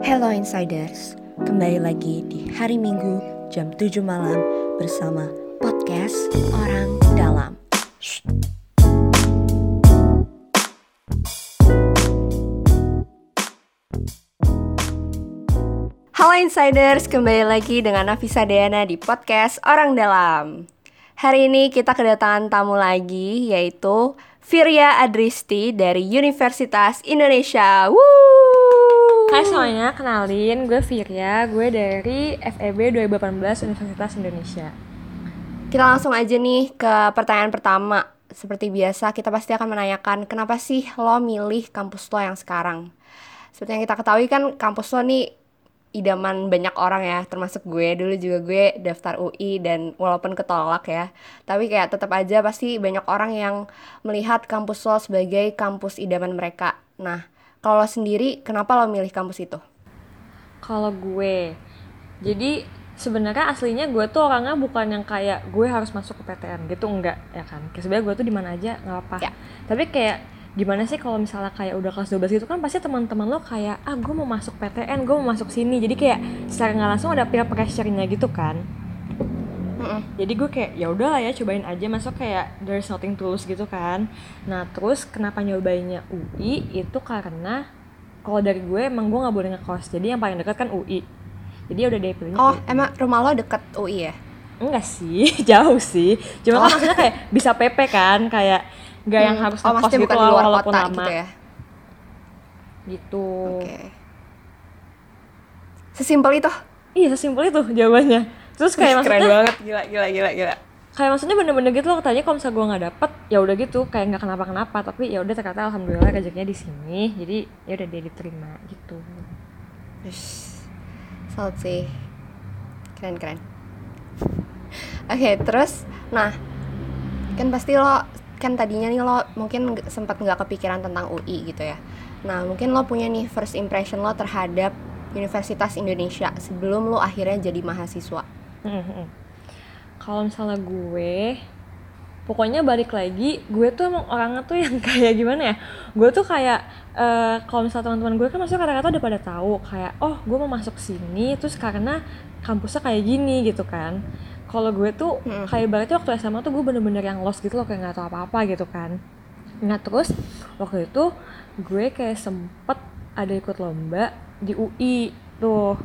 Hello Insiders, kembali lagi di hari Minggu jam 7 malam bersama podcast Orang Dalam. Halo Insiders, kembali lagi dengan Nafisa Dayana di podcast Orang Dalam. Hari ini kita kedatangan tamu lagi yaitu Firya Adristi dari Universitas Indonesia. Woo! Hai semuanya, kenalin gue Firya, gue dari FEB 2018 Universitas Indonesia. Kita langsung aja nih ke pertanyaan pertama. Seperti biasa, kita pasti akan menanyakan kenapa sih lo milih kampus lo yang sekarang? Seperti yang kita ketahui kan kampus lo nih idaman banyak orang ya termasuk gue. Dulu juga gue daftar UI dan walaupun ketolak ya tapi kayak tetap aja pasti banyak orang yang melihat kampus lo sebagai kampus idaman mereka. Nah kalau sendiri, kenapa lo milih kampus itu? Kalau gue, jadi sebenarnya aslinya gue tuh orangnya bukan yang kayak gue harus masuk ke PTN gitu enggak ya kan kayak sebenarnya gue tuh di mana aja nggak apa ya. tapi kayak gimana sih kalau misalnya kayak udah kelas 12 gitu kan pasti teman-teman lo kayak ah gue mau masuk PTN gue mau masuk sini jadi kayak secara nggak langsung ada peer pressure-nya gitu kan Mm-mm. jadi gue kayak ya udah lah ya cobain aja. Masuk kayak there's nothing tulus gitu kan. Nah terus kenapa nyobainnya UI itu karena kalau dari gue emang gue nggak boleh ngekos. Jadi yang paling dekat kan UI jadi udah deh pilihnya oh UI. emang rumah lo deket UI ya? Enggak sih jauh sih. Cuma kan oh. kan maksudnya kayak bisa PP kan kayak nggak hmm. yang harus oh, ngekos gitu luar walaupun kota lama. gitu ya? Gitu. Okay. sesimpel itu? Iya sesimpel itu jawabannya terus kayak maksudnya keren banget. Gila gila gila gila. Kayak maksudnya bener-bener gitu loh tanya kalau misalnya gue nggak dapet ya udah gitu kayak nggak kenapa-kenapa tapi ya udah ternyata alhamdulillah rezekinya di sini jadi ya udah dia diterima gitu. Terus, salut sih. Keren keren. Oke okay, terus nah kan pasti lo kan tadinya nih lo mungkin sempat nggak kepikiran tentang UI gitu ya. Nah mungkin lo punya nih first impression lo terhadap Universitas Indonesia sebelum lo akhirnya jadi mahasiswa kalau misalnya gue pokoknya balik lagi gue tuh emang orangnya tuh yang kayak gimana ya? Gue tuh kayak uh, kalau misalnya teman-teman gue kan maksudnya kata-kata udah pada tahu kayak oh gue mau masuk sini terus karena kampusnya kayak gini gitu kan. Kalau gue tuh hmm. kayak berarti waktu SMA tuh gue bener-bener yang lost gitu loh kayak nggak tahu apa-apa gitu kan. Nah terus waktu itu gue kayak sempet ada ikut lomba di UI tuh.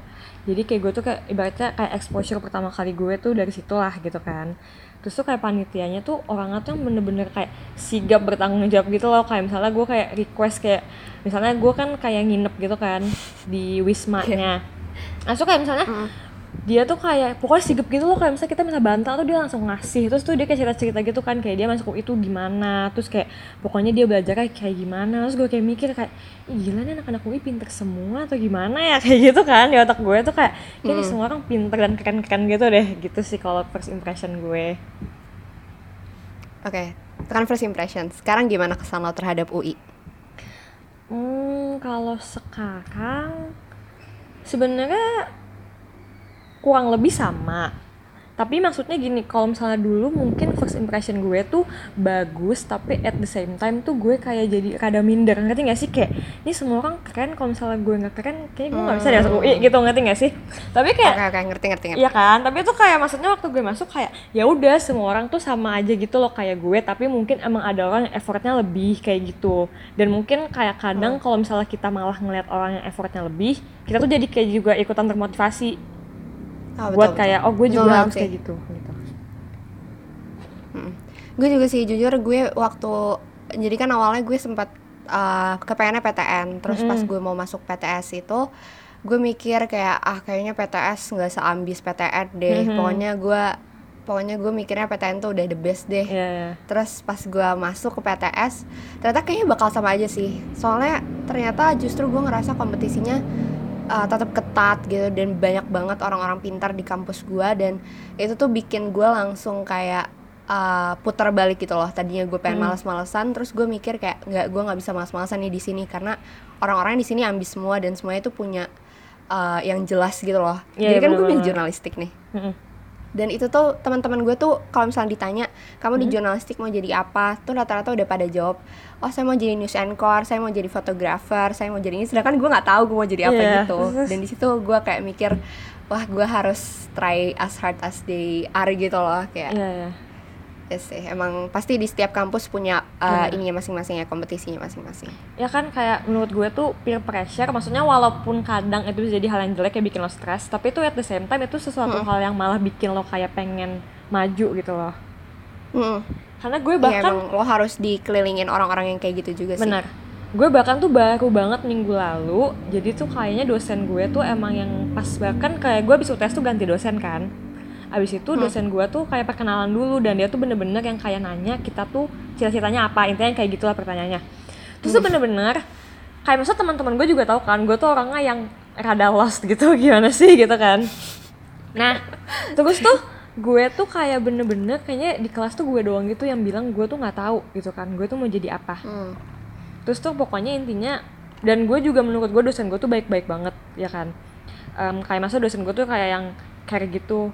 Jadi kayak gue tuh kayak ibaratnya kayak exposure pertama kali gue tuh dari situ lah gitu kan. Terus tuh kayak panitianya tuh orangnya tuh bener-bener kayak sigap bertanggung jawab gitu loh. Kayak misalnya gue kayak request kayak misalnya gue kan kayak nginep gitu kan di wismanya. Yeah. nah, kayak misalnya mm dia tuh kayak pokoknya sigap gitu loh kayak misalnya kita minta bantal tuh dia langsung ngasih. Terus tuh dia kayak cerita-cerita gitu kan kayak dia masuk itu gimana terus kayak pokoknya dia belajar kayak gimana. Terus gue kayak mikir kayak gila nih anak-anak UI pinter semua atau gimana ya? Kayak gitu kan di otak gue tuh kayak kayak hmm. semua orang pinter dan keren-keren gitu deh. Gitu sih kalau first impression gue. Oke okay. tekan first impression. Sekarang gimana kesan lo terhadap UI hmm kalau sekarang sebenarnya kurang lebih sama. Tapi maksudnya gini kalau misalnya dulu mungkin first impression gue tuh bagus tapi at the same time tuh gue kayak jadi rada minder. Ngerti gak sih? Kayak ini semua orang keren kalau misalnya gue nggak keren kayak gue nggak bisa deh masuk UI gitu ngerti gak sih? Tapi kayak okay, okay, ngerti ngerti ngerti. Iya kan? Tapi itu kayak maksudnya waktu gue masuk kayak ya udah semua orang tuh sama aja gitu loh kayak gue tapi mungkin emang ada orang yang effortnya lebih kayak gitu. Dan mungkin kayak kadang hmm. kalau misalnya kita malah ngeliat orang yang effortnya lebih kita tuh jadi kayak juga ikutan termotivasi oh, betul, buat betul. kayak oh gue juga betul, harus sih. kayak gitu gitu hmm. gue juga sih jujur gue waktu jadi kan awalnya gue sempat uh, kepengennya PTN terus mm. pas gue mau masuk PTS itu gue mikir kayak ah kayaknya PTS nggak seambis PTN deh mm -hmm. pokoknya gue pokoknya gue mikirnya PTN tuh udah the best deh yeah, yeah. terus pas gue masuk ke PTS ternyata kayaknya bakal sama aja sih soalnya ternyata justru gue ngerasa kompetisinya uh, tetap ketat gitu dan banyak banget orang-orang pintar di kampus gue dan itu tuh bikin gue langsung kayak uh, putar balik gitu loh tadinya gue pengen hmm. males-malesan terus gue mikir kayak nggak gue nggak bisa males-malesan nih di sini karena orang-orang di sini ambis semua dan semuanya itu punya uh, yang jelas gitu loh yeah, jadi kan gue pilih jurnalistik nih hmm. Dan itu tuh teman-teman gue tuh kalau misalnya ditanya kamu hmm. di jurnalistik mau jadi apa? Tuh rata-rata udah pada jawab oh saya mau jadi news anchor saya mau jadi fotografer saya mau jadi ini. Sedangkan gue nggak tahu gue mau jadi apa Iya, gitu. Dan di situ gue kayak mikir wah gue harus try as hard as they are gitu loh kayak. Iya, iya. Ya sih. Emang pasti di setiap kampus punya uh, Benar. ininya masing-masing ya kompetisinya masing-masing. Ya kan kayak menurut gue tuh peer pressure maksudnya walaupun kadang itu bisa jadi hal yang jelek kayak bikin lo stres tapi itu at the same time itu sesuatu hal yang malah bikin lo kayak pengen maju gitu loh. Hmm. karena gue Iya, bahkan emang lo harus dikelilingin orang-orang yang kayak gitu juga sih. Benar. Gue bahkan tuh baru banget minggu lalu jadi tuh kayaknya dosen gue tuh emang yang pas bahkan kayak gue abis UTS tuh ganti dosen kan abis itu dosen gue tuh kayak perkenalan dulu dan dia tuh bener-bener yang kayak nanya kita tuh cita-citanya apa intinya kayak gitulah pertanyaannya. Terus tuh bener-bener kayak maksud teman-teman gue juga tahu kan gue tuh orangnya yang rada lost gitu gimana sih gitu kan. Nah terus tuh gue tuh kayak bener-bener kayaknya di kelas tuh gue doang gitu yang bilang gue tuh nggak tahu gitu kan gue tuh mau jadi apa. Hmm. terus tuh pokoknya intinya dan gue juga menurut gue dosen gue tuh baik-baik banget ya kan. Em, kayak masa dosen gue tuh kayak yang care gitu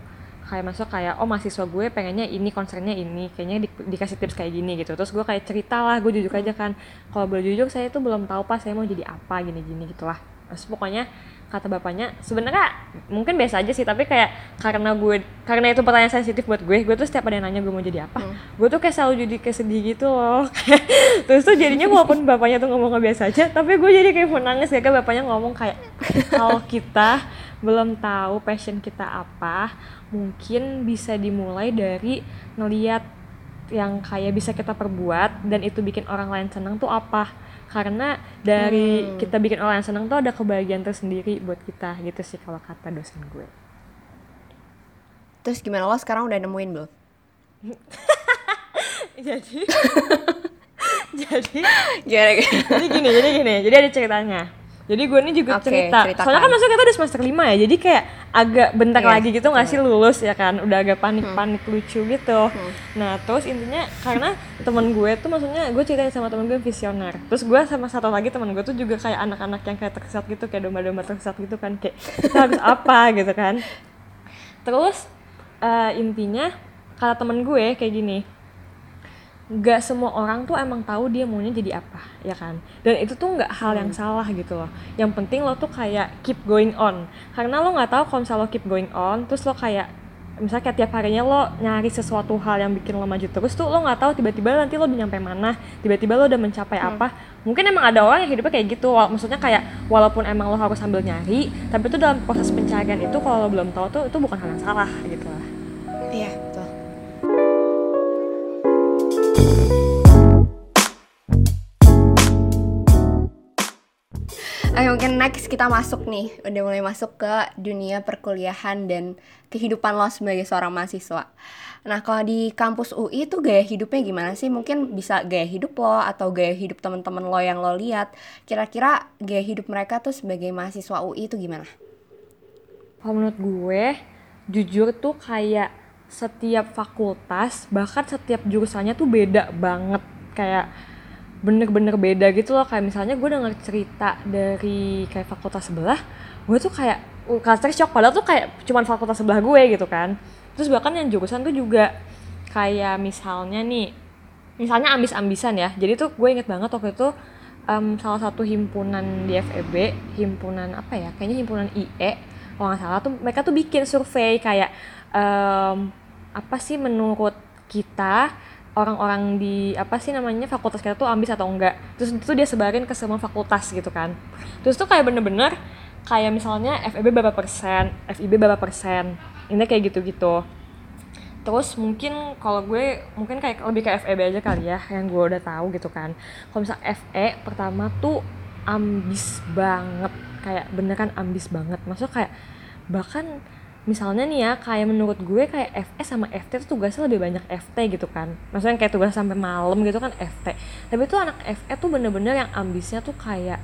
kayak masuk kayak oh mahasiswa gue pengennya ini concernnya ini kayaknya di- dikasih tips kayak gini gitu. Terus gue kayak cerita lah gue jujur aja kan. Kalau boleh jujur saya tuh belum tahu pas saya mau jadi apa? gini gini gitulah. Terus pokoknya kata bapaknya sebenarnya mungkin biasa aja sih tapi kayak karena gue karena itu pertanyaan sensitif buat gue gue tuh setiap ada yang nanya gue mau jadi apa gue tuh kayak selalu jadi kayak sedih gitu loh. Terus tuh jadinya walaupun bapaknya tuh ngomongnya biasa aja tapi gue jadi kayak mau nangis kayak bapaknya ngomong kayak kalau kita belum tahu passion kita apa mungkin bisa dimulai dari ngeliat yang kayak bisa kita perbuat dan itu bikin orang lain senang tuh apa. Karena dari kita bikin orang lain senang tuh ada kebahagiaan tersendiri buat kita gitu sih kalau kata dosen gue. Terus gimana? Lo sekarang udah nemuin belum? Jadi jadi gimana? Jadi gini jadi gini. Jadi ada ceritanya jadi gue ini juga Oke, cerita. ceritakan. soalnya kan masuk kita udah semester 5 ya jadi kayak agak bentar Iya, lagi gitu nggak sih lulus ya kan? Udah agak panik-panik lucu gitu. Nah terus intinya karena temen gue tuh maksudnya gue ceritain sama temen gue visioner. Terus gue sama satu lagi temen gue tuh juga kayak anak-anak yang kayak tersesat gitu kayak domba-domba tersesat gitu kan. Kayak kita harus apa? gitu kan. Terus eh, intinya kata temen gue kayak gini nggak semua orang tuh emang tahu dia maunya jadi apa ya kan? Dan itu tuh nggak hal yang salah gitu loh. Yang penting lo tuh kayak keep going on. Karena lo nggak tahu kalau misalnya lo keep going on terus lo kayak misalnya kayak tiap harinya lo nyari sesuatu hal yang bikin lo maju terus tuh lo nggak tahu tiba-tiba nanti lo udah nyampe mana tiba-tiba lo udah mencapai apa. Mungkin emang ada orang yang hidupnya kayak gitu maksudnya kayak walaupun emang lo harus sambil nyari tapi itu dalam proses pencarian itu kalau lo belum tahu tuh itu bukan hal yang salah gitu lah. Iya. betul Oke mungkin next kita masuk nih Udah mulai masuk ke dunia perkuliahan dan kehidupan lo sebagai seorang mahasiswa Nah kalau di kampus UI itu gaya hidupnya gimana sih? Mungkin bisa gaya hidup lo atau gaya hidup teman-teman lo yang lo lihat Kira-kira gaya hidup mereka tuh sebagai mahasiswa UI itu gimana? Kalau menurut gue, jujur tuh kayak setiap fakultas, bahkan setiap jurusannya tuh beda banget. Kayak bener-bener beda gitu loh. Kayak misalnya gue denger cerita dari kayak fakultas sebelah, gue tuh kayak uh, culture shock. Padahal tuh kayak cuman fakultas sebelah gue gitu kan. Terus bahkan yang jurusan tuh juga kayak misalnya nih, misalnya ambis-ambisan ya. Jadi tuh gue inget banget waktu itu em, salah satu himpunan di FEB, himpunan apa ya? Kayaknya himpunan IE kalau nggak salah tuh mereka tuh bikin survei kayak em, apa sih menurut kita orang-orang di apa sih namanya fakultas kita tuh ambis atau enggak. Terus itu dia sebarin ke semua fakultas gitu kan. Terus tuh kayak bener-bener kayak misalnya FEB berapa persen FIB berapa persen ini kayak gitu-gitu. Terus mungkin kalau gue mungkin kayak lebih ke FEB aja kali ya yang gue udah tahu gitu kan. Kalau misal FE pertama tuh ambis banget kayak beneran ambis banget. Maksudnya kayak bahkan misalnya nih ya kayak menurut gue kayak FE sama FT tuh tugasnya lebih banyak FT gitu kan. Maksudnya kayak tugas sampai malam gitu kan FT tapi tuh anak FE tuh bener-bener yang ambisnya tuh kayak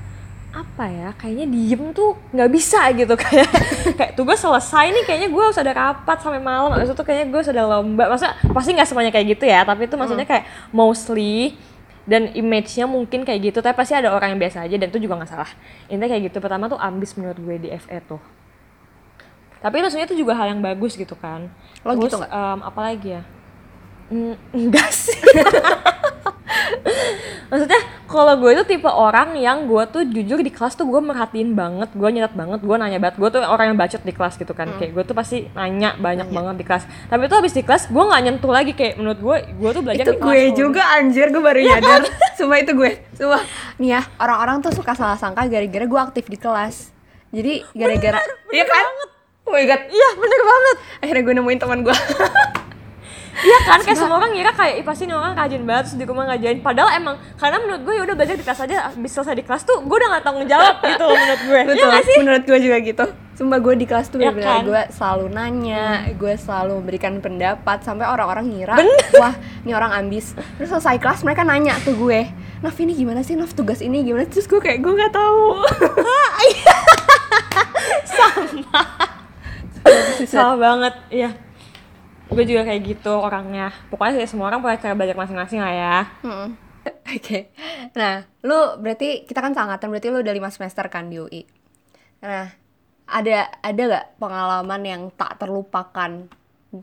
apa ya kayaknya diem tuh nggak bisa gitu. Kayak kayak tugas selesai nih kayaknya gue harus ada rapat sampai malam. Abis itu kayaknya gue ada lomba. Maksudnya pasti nggak semuanya kayak gitu ya tapi itu maksudnya kayak mostly dan image-nya mungkin kayak gitu. Tapi pasti ada orang yang biasa aja dan itu juga nggak salah. Intinya kayak gitu. Pertama tuh ambis menurut gue di FE tuh tapi maksudnya itu juga hal yang bagus gitu kan. Lo Terus, gitu nggak? em, apa lagi ya? Hmm, enggak sih. Maksudnya kalau gue itu tipe orang yang gue tuh jujur di kelas tuh gue merhatiin banget gue nyatet banget gue nanya banget gue tuh orang yang bacot di kelas gitu kan. Kayak gue tuh pasti nanya banyak banget di kelas. Tapi itu habis di kelas gue nggak nyentuh lagi kayak menurut gue gue tuh belajar itu di kelas gue kalau- juga anjir gue baru nyadar. Sumpah itu gue Sumpah. Nih ya orang-orang tuh suka salah sangka gara-gara gue aktif di kelas. Jadi gara-gara Iya kan? Oh my god. Iya bener banget. Akhirnya gue nemuin teman gue Iya kan, kayak semua orang ngira kayak, pasti ini orang rajin banget, terus di rumah ngajain Padahal emang, karena menurut gue ya udah belajar di kelas aja, habis selesai di kelas tuh gue udah gak tanggung jawab gitu menurut gue Iya Betul, gak sih? menurut gue juga gitu. Sumpah gue di kelas tuh Ya bener-bener kan? gue selalu nanya Gue selalu memberikan pendapat Sampai orang-orang ngira Bener. Wah ini orang ambis. Terus selesai kelas mereka nanya ke gue Naf ini gimana sih? Naf tugas ini gimana? Terus gue kayak gue gak tahu Salah banget, iya Gue juga kayak gitu orangnya Pokoknya sih semua orang punya cara belajar masing-masing lah ya Mm. Oke. Nah, lu berarti kita kan seangkatan berarti lu udah lima semester kan di UI. Nah, ada ada gak pengalaman yang tak terlupakan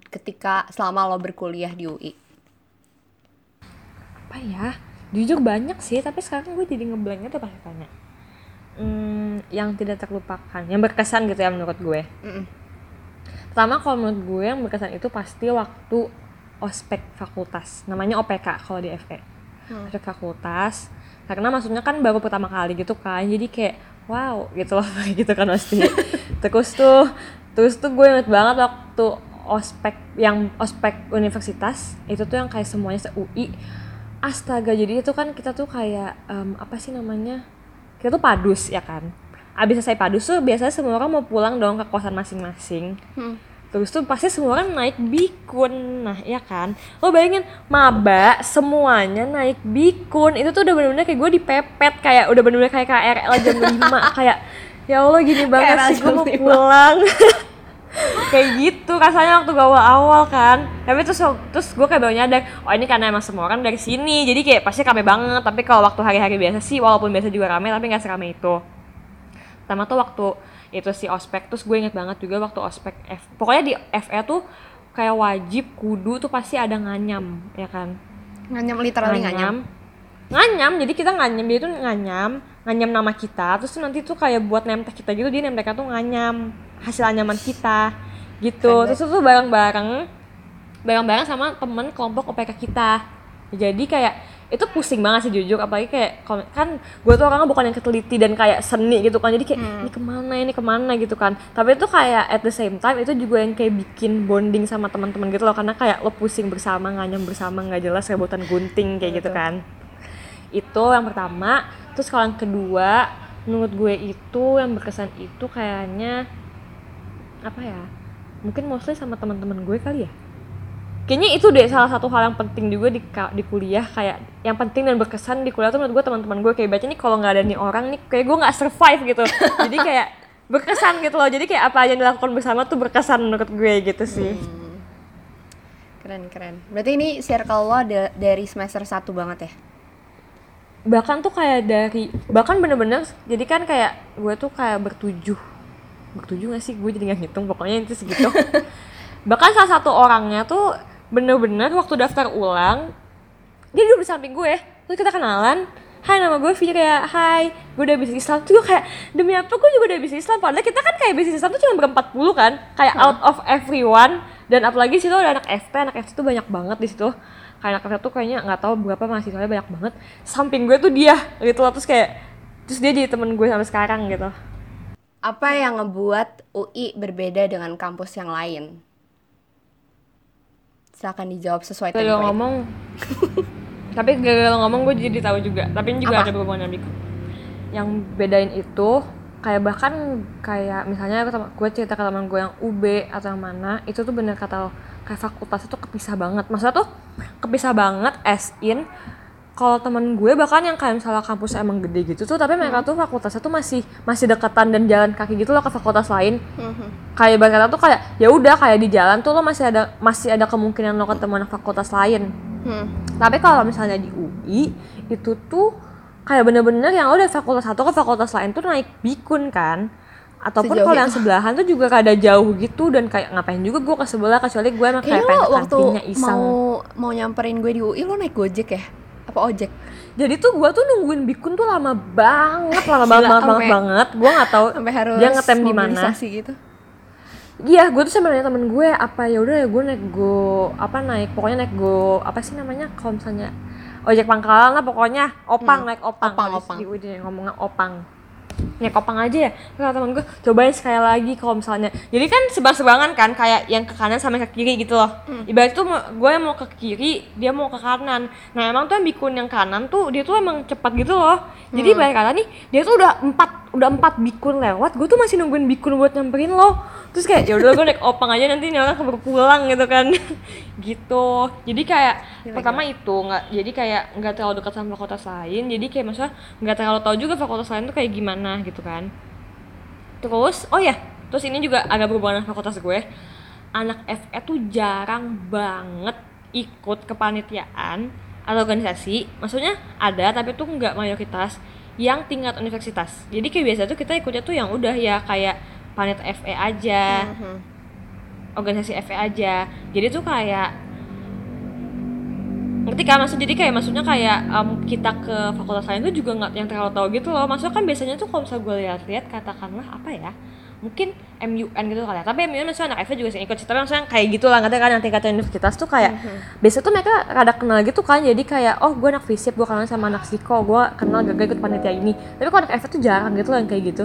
ketika selama lo berkuliah di UI? Apa ya? Jujur banyak sih, tapi sekarang gue jadi ngeblank itu pasti tanya hmm, Yang tidak terlupakan, yang berkesan gitu ya menurut gue Mm-mm. Pertama kalau menurut gue yang berkesan itu pasti waktu ospek fakultas. Namanya OPK kalau di FE Hmm. ospek fakultas. Karena maksudnya kan baru pertama kali gitu kan jadi kayak wow gitu loh gitu kan pasti terus tuh terus tuh gue inget banget waktu ospek yang ospek universitas itu tuh yang kayak semuanya se UI astaga jadi itu kan kita tuh kayak em, apa sih namanya? Kita tuh padus ya kan abis selesai padus tuh biasanya semua orang mau pulang dong ke kosan masing-masing. Hmm. Terus tuh pasti semua orang naik bikun. Nah ya kan? Lo bayangin Maba semuanya naik bikun. Itu tuh udah bener-bener kayak gue dipepet Kayak udah bener-bener kayak KRL jam 5 Kayak ya Allah gini banget KRL sih gue mau 5. pulang. Kayak gitu rasanya waktu gue awal-awal kan. Tapi terus, terus gue kayak baru nyadar Oh ini karena emang semua orang dari sini. Jadi kayak pasti rame banget. Tapi kalau waktu hari-hari biasa sih Walaupun biasa juga rame Tapi gak serame itu Pertama tuh waktu itu si ospek terus gue inget banget juga waktu ospek F. Pokoknya di FE tuh kayak wajib kudu tuh pasti ada nganyam ya kan? Nganyam literally nganyam. nganyam. Jadi kita nganyam dia tuh nganyam nganyam nama kita terus tuh nanti tuh kayak buat nemtek kita gitu dia nemteknya tuh nganyam hasil anyaman kita gitu. Keren. Terus itu tuh bareng-bareng bareng-bareng sama temen kelompok OPK kita. Jadi kayak itu pusing banget sih jujur. Apalagi kayak kan gue tuh orangnya bukan yang keteliti dan kayak seni gitu kan. Jadi kayak ini ke mana ini ke mana gitu kan. Tapi itu kayak at the same time itu juga yang kayak bikin bonding sama teman-teman gitu loh. Karena kayak lo pusing bersama nganyam bersama nggak jelas rebutan gunting kayak gitu kan. Itu yang pertama. Terus kalau yang kedua menurut gue itu yang berkesan itu kayaknya apa ya mungkin mostly sama teman-teman gue kali ya kayaknya itu deh salah satu hal yang penting juga di di kuliah kayak yang penting dan berkesan di kuliah tuh menurut gue teman-teman gue kayak baca nih kalau nggak ada nih orang nih kayak gue nggak survive gitu. Jadi kayak berkesan gitu loh. Jadi kayak apa aja yang dilakukan bersama tuh berkesan menurut gue gitu sih. Keren keren. Berarti ini circle lo da- dari semester 1 banget ya? bahkan tuh kayak dari bahkan bener-bener jadi kan kayak gue tuh kayak bertujuh. Bertujuh gak sih? Gue jadi nggak ngitung pokoknya itu segitu. Bahkan salah satu orangnya tuh bener-bener waktu daftar ulang dia duduk di samping gue. Terus kita kenalan Hai nama gue Vira, hai gue udah bisnis Islam. Tuh gue kayak demi apa gue juga udah bisnis Islam? Padahal kita kan kayak bisnis Islam tuh cuma berempat puluh kan? Kayak out of everyone. Dan apalagi situ ada anak FT anak FT tuh banyak banget di situ. Kayak anak FT tuh kayaknya nggak tahu berapa mahasiswanya banyak banget. Samping gue tuh dia gitu loh terus kayak terus dia jadi temen gue sampai sekarang gitu. Apa yang ngebuat UI berbeda dengan kampus yang lain? Silakan dijawab sesuai Gara-gara template. ngomong tapi gara-gara lo ngomong gue jadi tahu juga tapi ini juga Apa? ada Biko. yang bedain itu kayak bahkan kayak misalnya gue cerita ke teman gue yang UB atau yang mana itu tuh bener kata lo kayak fakultas itu kepisah banget maksudnya tuh kepisah banget as in kalau temen gue bahkan yang kayak misalnya kampus emang gede gitu tuh tapi mereka tuh fakultasnya tuh masih masih dekatan dan jalan kaki gitu loh ke fakultas lain Mhm. kayak kata tuh kayak ya udah kayak di jalan tuh lo masih ada masih ada kemungkinan lo ketemu anak fakultas lain Hmm. tapi kalau misalnya di UI itu tuh kayak bener-bener yang lo dari fakultas satu ke fakultas lain tuh naik bikun kan ataupun kalau yang sebelahan tuh juga kada jauh gitu dan kayak ngapain juga gue ke sebelah kecuali gue emang kayak pengen waktu kantinnya iseng mau mau nyamperin gue di UI lo naik Gojek ya? Apa ojek. Jadi tuh gue tuh nungguin bikun tuh lama banget. Lama banget Gila, banget banget banget. Gue nggak tahu harus dia ngetem di mana. gitu. Iya, gue tuh sama nanya temen gue apa ya udah ya gue naik go apa naik pokoknya naik go apa sih namanya kalau misalnya ojek pangkalan lah pokoknya opang naik opang. Opang, opang. di Udin ngomongnya opang naik opang aja ya. Kata temen gue cobain sekali lagi kalau misalnya. Jadi kan sebang-sebangan kan kayak yang ke kanan sama yang ke kiri gitu loh. Ibarat tuh gue yang mau ke kiri dia mau ke kanan. Nah emang tuh yang bikun yang kanan tuh dia tuh emang cepat gitu loh. Jadi ibarat kata nih dia tuh udah empat udah empat bikun lewat gue tuh masih nungguin bikun buat nyamperin lo. Terus kayak ya udah gue naik opang aja nanti nih orang keburu pulang gitu kan. Gitu. Jadi kayak Gila, pertama itu nggak jadi kayak nggak terlalu dekat sama fakultas lain. Jadi kayak maksudnya nggak terlalu tahu juga fakultas lain tuh kayak gimana gitu kan. Terus oh ya terus ini juga agak berhubungan dengan fakultas gue. Anak FE tuh jarang banget ikut kepanitiaan atau organisasi. Maksudnya ada tapi tuh nggak mayoritas yang tingkat universitas. Jadi kayak biasa tuh kita ikutnya tuh yang udah ya kayak panit FE aja Mhm. organisasi FE aja. Jadi tuh kayak ngerti kan? Maksud jadi kayak maksudnya kayak em, kita ke fakultas lain tuh juga nggak yang terlalu tahu gitu loh. Maksudnya kan biasanya tuh kalau misalnya gue lihat-lihat katakanlah apa ya mungkin MUN gitu kali ya. Tapi MUN maksudnya anak FE juga sih ikut sih. Tapi maksudnya kayak gitu lah ngerti kan? Yang tingkat universitas tuh kayak biasa tuh mereka rada kenal gitu kan. Jadi kayak oh gue anak FISIP gue kenal sama anak psiko gue kenal gak ikut panitia ini. Tapi kalau anak FE tuh jarang gitu loh yang kayak gitu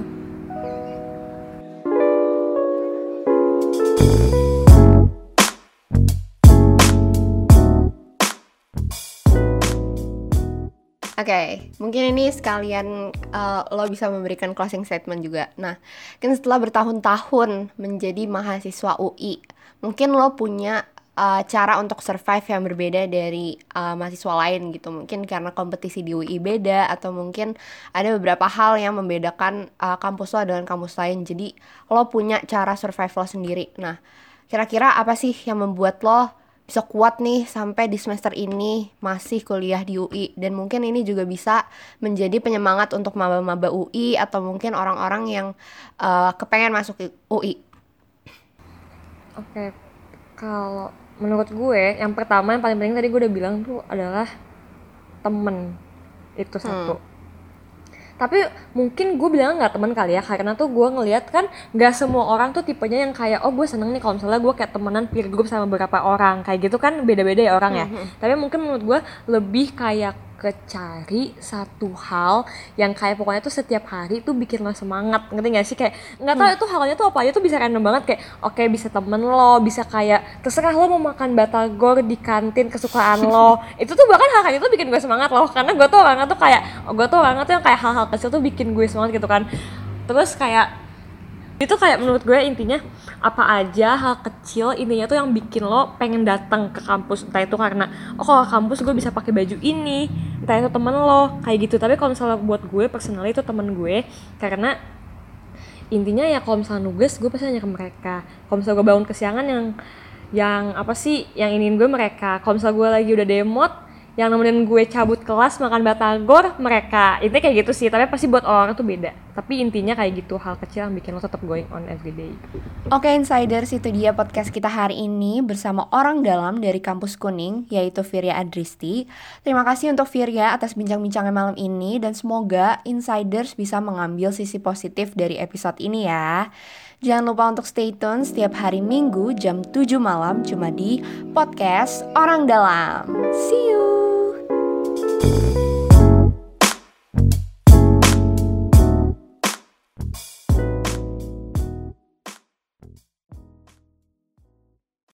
Oke, mungkin ini sekalian uh, lo bisa memberikan closing statement juga. Nah, kan setelah bertahun-tahun menjadi mahasiswa UI, mungkin lo punya uh, cara untuk survive yang berbeda dari uh, mahasiswa lain gitu. Mungkin karena kompetisi di UI beda atau mungkin ada beberapa hal yang membedakan uh, kampus lo dengan kampus lain. Jadi lo punya cara survive lo sendiri. Nah, kira-kira apa sih yang membuat lo bisa kuat nih sampai di semester ini masih kuliah di UI dan mungkin ini juga bisa menjadi penyemangat untuk maba-maba UI atau mungkin orang-orang yang uh, kepengen masuk UI. Oke, kalau menurut gue yang pertama yang paling penting tadi gue udah bilang tuh adalah temen itu satu. Tapi mungkin gue bilang nggak temen kali ya karena tuh gue ngelihat kan nggak semua orang tuh tipenya yang kayak oh gue seneng nih kalau misalnya gue kayak temenan peer group sama beberapa orang kayak gitu kan beda-beda ya orang ya. Tapi mungkin menurut gue lebih kayak kecari satu hal yang kayak pokoknya tuh setiap hari tuh bikin lo semangat. Ngerti gak sih? Kayak nggak tahu itu halnya tuh apa aja tuh bisa random banget. Kayak oke bisa temen lo bisa kayak terserah lo mau makan batagor di kantin kesukaan lo. Itu tuh bahkan hal kayak itu bikin gue semangat loh. Karena gue tuh orangnya tuh kayak gue tuh orangnya tuh yang kayak hal-hal kecil tuh bikin gue semangat gitu kan. Terus kayak itu kayak menurut gue intinya apa aja hal kecil intinya tuh yang bikin lo pengen datang ke kampus. Entah itu karena oh kalau kampus gue bisa pakai baju ini entah itu temen lo kayak gitu. Tapi kalau misalnya buat gue personally itu temen gue karena intinya ya kalau misalnya nugas gue pasti nanya ke mereka. Kalau misalnya gue bangun kesiangan yang yang apa sih yang ingin gue mereka. Kalau misalnya gue lagi udah demot yang nemenin gue cabut kelas makan batagor mereka itu kayak gitu sih tapi pasti buat orang tuh beda tapi intinya kayak gitu hal kecil yang bikin lo tetap going on every day Oke insiders itu dia podcast kita hari ini bersama orang dalam dari kampus kuning yaitu Virya Adristi. Terima kasih untuk Virya atas bincang-bincangnya malam ini dan semoga insiders bisa mengambil sisi positif dari episode ini ya. Jangan lupa untuk stay tune setiap hari Minggu jam 7 malam cuma di podcast Orang Dalam. See you.